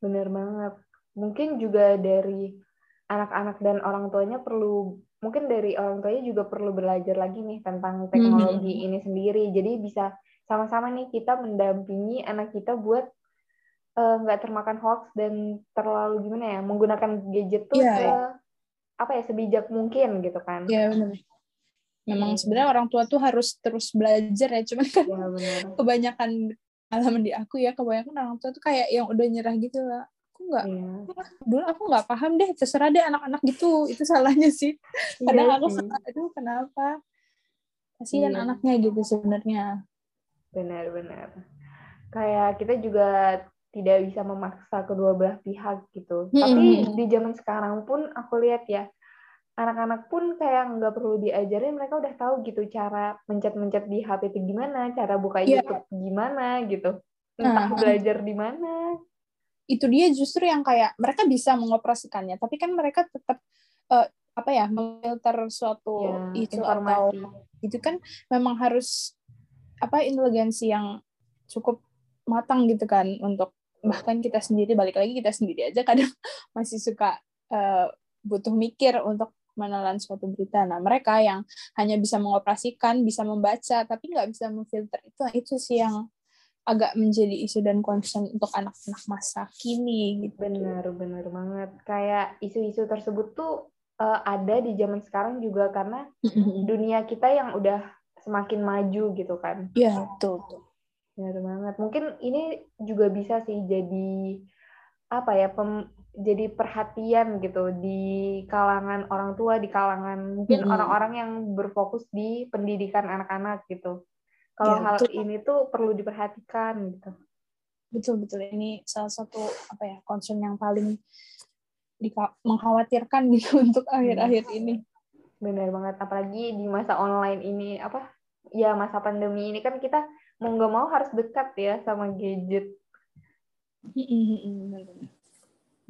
Bener banget. Mungkin juga dari anak-anak dan orang tuanya perlu mungkin dari orang tuanya juga perlu belajar lagi nih tentang teknologi mm -hmm. ini sendiri. Jadi bisa sama-sama nih kita mendampingi anak kita buat eh, nggak uh, termakan hoax dan terlalu gimana ya menggunakan gadget tuh yeah, se, yeah. apa ya sebijak mungkin gitu kan. Iya yeah, benar. Memang hmm. sebenarnya orang tua tuh harus terus belajar ya, cuman kan yeah, kebanyakan alaman di aku ya kebanyakan orang tua tuh kayak yang udah nyerah gitu lah aku nggak iya. dulu aku nggak paham deh terserah deh anak-anak gitu itu salahnya sih iya kadang iya aku salah itu kenapa kasihan iya. anaknya gitu sebenarnya benar-benar kayak kita juga tidak bisa memaksa kedua belah pihak gitu hmm. tapi di zaman sekarang pun aku lihat ya anak-anak pun kayak nggak perlu diajarin mereka udah tahu gitu cara mencet-mencet di HP itu gimana cara buka yeah. YouTube gimana gitu. Entah uh, belajar di mana. Itu dia justru yang kayak mereka bisa mengoperasikannya tapi kan mereka tetap uh, apa ya memfilter suatu ya, isu atau itu kan memang harus apa inteligensi yang cukup matang gitu kan untuk bahkan kita sendiri balik lagi kita sendiri aja kadang masih suka uh, butuh mikir untuk menelan suatu berita. Nah, mereka yang hanya bisa mengoperasikan, bisa membaca, tapi nggak bisa memfilter itu, itu sih yang agak menjadi isu dan concern untuk anak-anak masa kini gitu. Benar, benar banget. Kayak isu-isu tersebut tuh uh, ada di zaman sekarang juga karena dunia kita yang udah semakin maju gitu kan. Iya, betul. Benar banget. Mungkin ini juga bisa sih jadi apa ya pem, jadi perhatian gitu di kalangan orang tua, di kalangan mungkin orang-orang yang berfokus di pendidikan anak-anak gitu. Kalau ya, hal betul. ini tuh perlu diperhatikan gitu. Betul betul. Ini salah satu apa ya concern yang paling mengkhawatirkan gitu untuk akhir-akhir ini. Benar banget. Apalagi di masa online ini apa ya masa pandemi ini kan kita mau nggak mau harus dekat ya sama gadget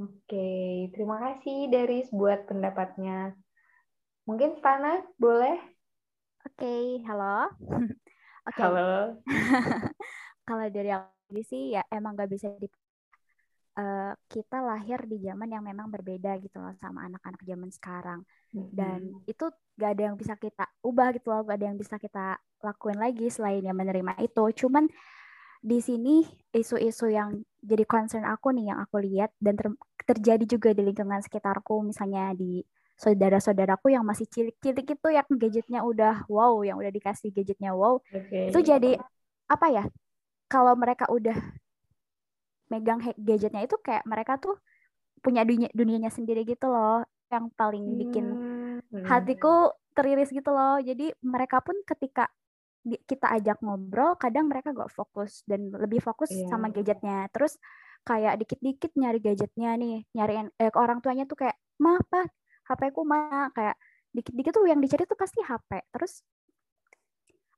Oke, terima kasih dari buat pendapatnya. Mungkin Stana boleh? Oke, halo. Okay. Halo. Kalau dari aku sih ya emang gak bisa di uh, kita lahir di zaman yang memang berbeda gitu loh sama anak-anak zaman sekarang mm-hmm. dan itu gak ada yang bisa kita ubah gitu loh gak ada yang bisa kita lakuin lagi selain yang menerima itu cuman di sini isu-isu yang jadi concern aku nih yang aku lihat dan ter terjadi juga di lingkungan sekitarku misalnya di saudara-saudaraku yang masih cilik-cilik itu yang gadgetnya udah wow, yang udah dikasih gadgetnya wow, okay. itu jadi apa ya? Kalau mereka udah megang gadgetnya itu kayak mereka tuh punya dunia dunianya sendiri gitu loh, yang paling bikin hmm. hatiku teriris gitu loh. Jadi mereka pun ketika kita ajak ngobrol, kadang mereka gak fokus dan lebih fokus yeah. sama gadgetnya. Terus kayak dikit-dikit nyari gadgetnya nih, nyariin eh, orang tuanya tuh kayak, ma apa HP ku mana kayak dikit-dikit tuh yang dicari tuh pasti HP terus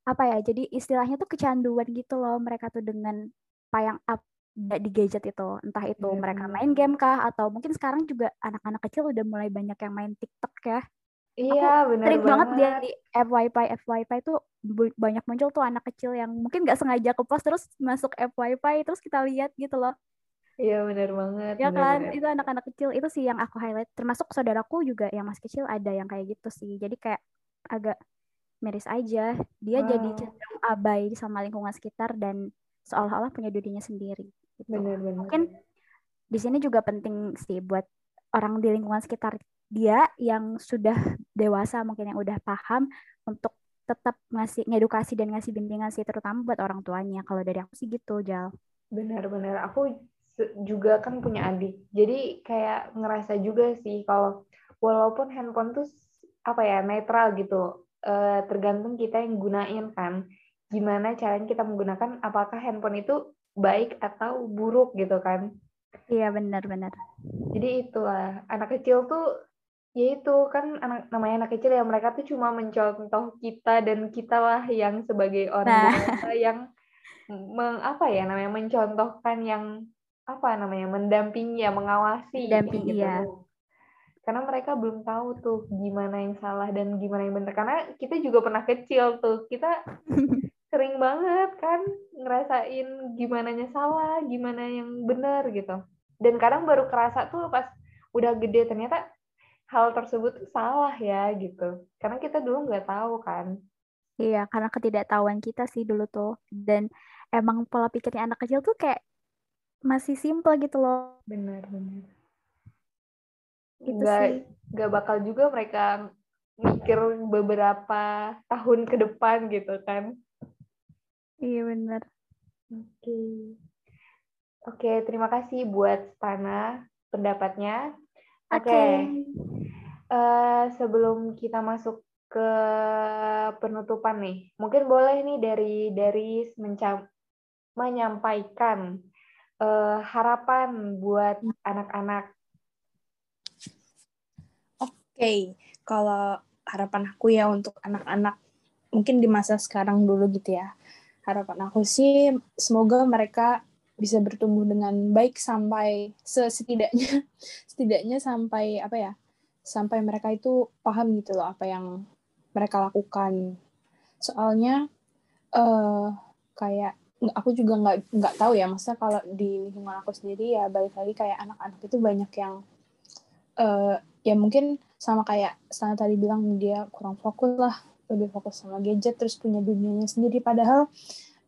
apa ya jadi istilahnya tuh kecanduan gitu loh mereka tuh dengan apa yang up di gadget itu entah itu yeah. mereka main game kah atau mungkin sekarang juga anak-anak kecil udah mulai banyak yang main TikTok ya Iya benar Sering banget dia di FYP FYP itu banyak muncul tuh anak kecil yang mungkin nggak sengaja ke post terus masuk FYP terus kita lihat gitu loh. Iya benar banget. Ya benar, kan, benar. itu anak-anak kecil itu sih yang aku highlight. Termasuk saudaraku juga yang masih kecil ada yang kayak gitu sih. Jadi kayak agak miris aja. Dia jadi Wow. cenderung abai sama lingkungan sekitar dan seolah-olah punya dirinya sendiri. Gitu. Benar benar. Mungkin di sini juga penting sih buat orang di lingkungan sekitar dia yang sudah dewasa mungkin yang udah paham untuk tetap ngasih ngedukasi dan ngasih bimbingan sih terutama buat orang tuanya. Kalau dari aku sih gitu, Jal. Benar-benar. Aku juga kan punya adik. Jadi kayak ngerasa juga sih kalau walaupun handphone tuh apa ya netral gitu, eh, tergantung kita yang gunain kan. Gimana caranya kita menggunakan? Apakah handphone itu baik atau buruk gitu kan? Iya benar-benar. Jadi itulah anak kecil tuh ya itu kan anak namanya anak kecil ya mereka tuh cuma mencontoh kita dan kita lah yang sebagai orang Nah. dewasa yang meng, apa ya namanya mencontohkan yang apa namanya mendampingi ya mengawasi Mendampingi, gitu. iya. Karena mereka belum tahu tuh gimana yang salah dan gimana yang benar. Karena kita juga pernah kecil tuh. Kita sering banget kan ngerasain gimana nya salah, gimana yang benar gitu. Dan kadang baru kerasa tuh pas udah gede ternyata hal tersebut tuh salah ya gitu. Karena kita dulu nggak tahu kan. Iya, karena ketidaktahuan kita sih dulu tuh. Dan emang pola pikirnya anak kecil tuh kayak masih simple gitu loh. Benar, benar. Gitu Nggak, sih. nggak bakal juga mereka mikir beberapa tahun ke depan gitu kan. Iya benar. Oke. Oke, terima kasih buat Stana pendapatnya. Oke. Eh, sebelum kita masuk ke penutupan nih, mungkin boleh nih dari dari menyampaikan eh, harapan buat anak-anak. Oke, kalau harapan aku ya untuk anak-anak mungkin di masa sekarang dulu gitu ya. Harapan aku sih semoga mereka bisa bertumbuh dengan baik sampai se- setidaknya setidaknya sampai apa ya? Sampai mereka itu paham gitu loh apa yang mereka lakukan. Soalnya eh kayak aku juga nggak nggak tahu ya masa kalau di lingkungan aku sendiri ya balik lagi kayak anak-anak itu banyak yang eh ya mungkin sama kayak Sana tadi bilang dia kurang fokus lah lebih fokus sama gadget terus punya dunianya sendiri padahal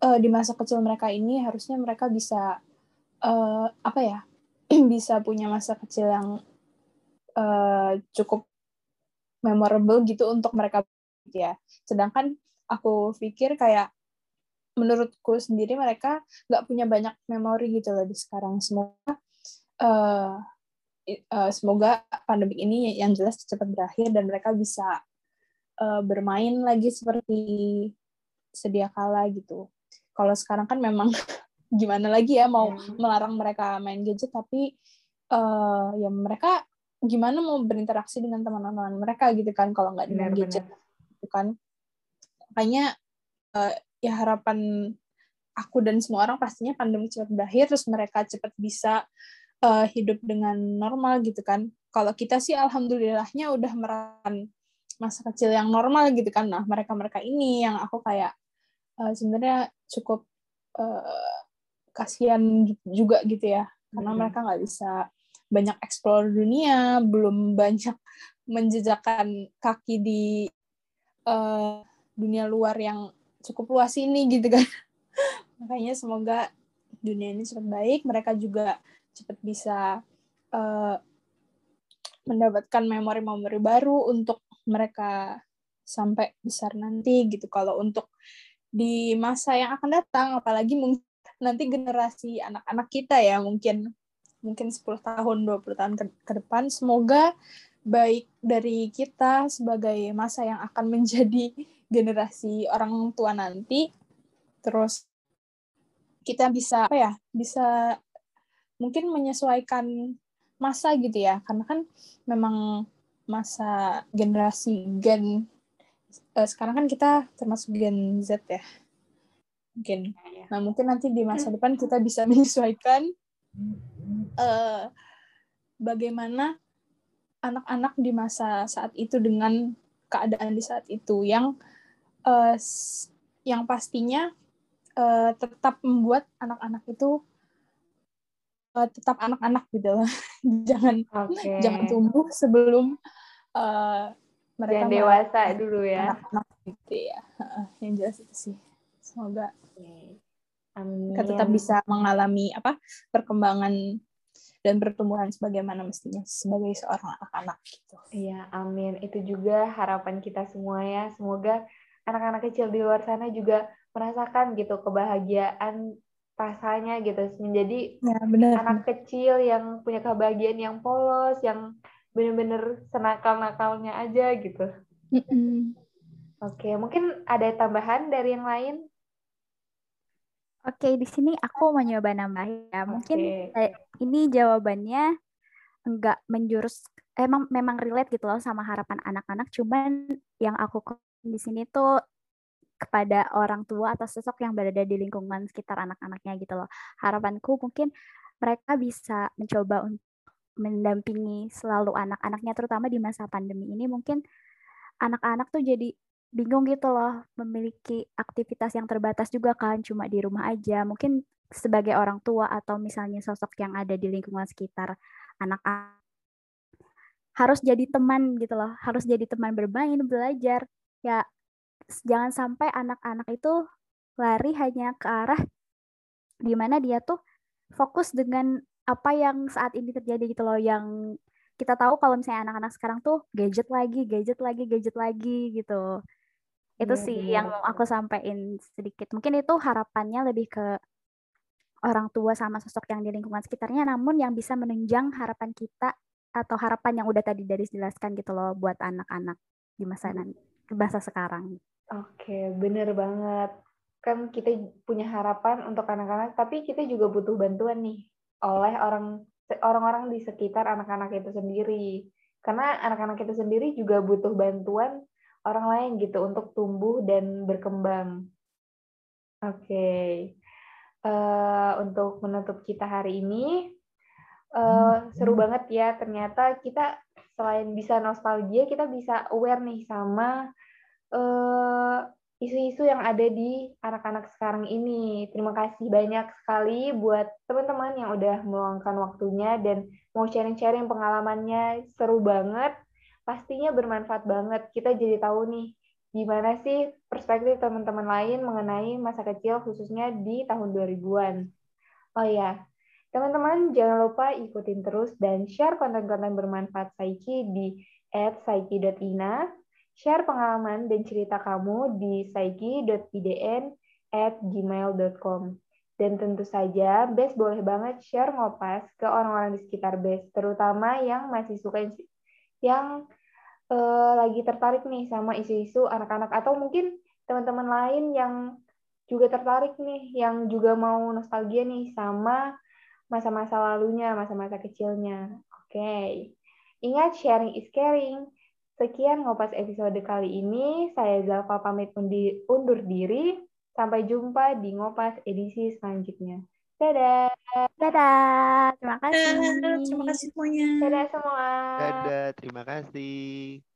eh, di masa kecil mereka ini harusnya mereka bisa eh, apa ya bisa punya masa kecil yang eh, cukup memorable gitu untuk mereka gitu ya sedangkan aku pikir kayak menurutku sendiri mereka nggak punya banyak memori gitu loh di sekarang semoga i- eh, semoga pandemi ini yang jelas cepat berakhir dan mereka bisa eh, bermain lagi seperti sedia kala gitu. Kalau sekarang kan memang gimana lagi ya mau Ya. melarang mereka main gadget tapi eh, ya mereka gimana mau berinteraksi dengan teman-teman mereka gitu kan kalau nggak dengan gadget Benar-benar. gitu kan. Makanya eh, ya harapan aku dan semua orang pastinya pandemi cepat berakhir terus mereka cepat bisa eh, hidup dengan normal gitu kan. Kalau kita sih alhamdulillahnya udah merasakan masa kecil yang normal gitu kan. Nah, mereka-mereka ini yang aku kayak eh, sebenarnya cukup eh, kasihan juga gitu ya. Karena Mhm. mereka nggak bisa banyak explore dunia, belum banyak menjejakkan kaki di eh, dunia luar yang cukup luas ini gitu kan. Makanya semoga dunia ini cepat baik, mereka juga cepat bisa eh, mendapatkan memori-memori baru untuk mereka sampai besar nanti gitu. Kalau untuk di masa yang akan datang, apalagi nanti generasi anak-anak kita ya mungkin mungkin 10 tahun, 20 tahun ke, ke depan, semoga baik dari kita sebagai masa yang akan menjadi generasi orang tua nanti, terus kita bisa apa ya, bisa mungkin menyesuaikan masa gitu ya, karena kan memang masa generasi gen eh, sekarang kan kita termasuk gen Z ya, mungkin. Ya. Nah mungkin nanti di masa depan kita bisa menyesuaikan eh, bagaimana anak-anak di masa saat itu dengan keadaan di saat itu yang s- yang pastinya eh, tetap membuat anak-anak itu uh, tetap anak-anak gitu loh. jangan Oke. jangan tumbuh sebelum uh, mereka Jangan dewasa dulu ya. anak-anak gitu ya. Yang jelas itu sih. Semoga. Amin. mereka tetap bisa mengalami apa perkembangan dan pertumbuhan sebagaimana mestinya sebagai seorang anak-anak gitu. Iya, amin. Itu juga harapan kita semua ya. Semoga anak-anak kecil di luar sana juga merasakan gitu kebahagiaan rasanya gitu menjadi Ya benar. anak kecil yang punya kebahagiaan yang polos, yang bener-bener senakal-nakalnya aja gitu. Mm-mm. Oke, mungkin ada tambahan dari yang lain? Oke, di sini aku mau nyoba nambah ya. Mungkin kayak ini jawabannya enggak menjurus emang memang relate gitu loh sama harapan anak-anak, cuman yang aku di sini tuh kepada orang tua atau sosok yang berada di lingkungan sekitar anak-anaknya gitu loh. Harapanku mungkin mereka bisa mencoba untuk mendampingi selalu anak-anaknya terutama di masa pandemi ini mungkin anak-anak tuh jadi bingung gitu loh memiliki aktivitas yang terbatas juga kan cuma di rumah aja. Mungkin sebagai orang tua atau misalnya sosok yang ada di lingkungan sekitar anak-anak harus jadi teman gitu loh harus jadi teman bermain belajar. Ya jangan sampai anak-anak itu lari hanya ke arah di mana dia tuh fokus dengan apa yang saat ini terjadi gitu loh yang kita tahu kalau misalnya anak-anak sekarang tuh gadget lagi gadget lagi gadget lagi gitu itu Iya, sih benar. yang aku sampaikan sedikit. Mungkin itu harapannya lebih ke orang tua sama sosok yang di lingkungan sekitarnya, namun yang bisa menunjang harapan kita atau harapan yang udah tadi dari dijelaskan gitu loh buat anak-anak di masa nanti, masa sekarang. Oke, bener banget. Kan kita punya harapan untuk anak-anak, tapi kita juga butuh bantuan nih oleh orang orang-orang di sekitar anak-anak itu sendiri. Karena anak-anak itu sendiri juga butuh bantuan orang lain gitu untuk tumbuh dan berkembang. Oke. Eh, untuk menutup kita hari ini, eh, seru banget ya. Ternyata kita selain bisa nostalgia, kita bisa aware nih sama eh, isu-isu yang ada di anak-anak sekarang ini. Terima kasih banyak sekali buat teman-teman yang udah meluangkan waktunya dan mau sharing-sharing pengalamannya. Seru banget. Pastinya bermanfaat banget. Kita jadi tahu nih gimana sih perspektif teman-teman lain mengenai masa kecil khususnya di tahun 2000-an. Oh ya, teman-teman jangan lupa ikutin terus dan share konten-konten bermanfaat Saiki di @saiki.ina Share pengalaman dan cerita kamu di saiki.pdn@gmail.com. Dan tentu saja, Bes boleh banget share ngopas ke orang-orang di sekitar Bes, terutama yang masih suka yang eh, lagi tertarik nih sama isu-isu anak-anak atau mungkin teman-teman lain yang juga tertarik nih, yang juga mau nostalgia nih sama masa-masa lalunya, masa-masa kecilnya. Oke. Ingat sharing is caring. Sekian ngopas episode kali ini. Saya Zalfa pamit undi- undur diri. Sampai jumpa di ngopas edisi selanjutnya. Dadah. Dadah, terima kasih. Terima kasih semuanya. Dadah semua. Dadah, terima kasih.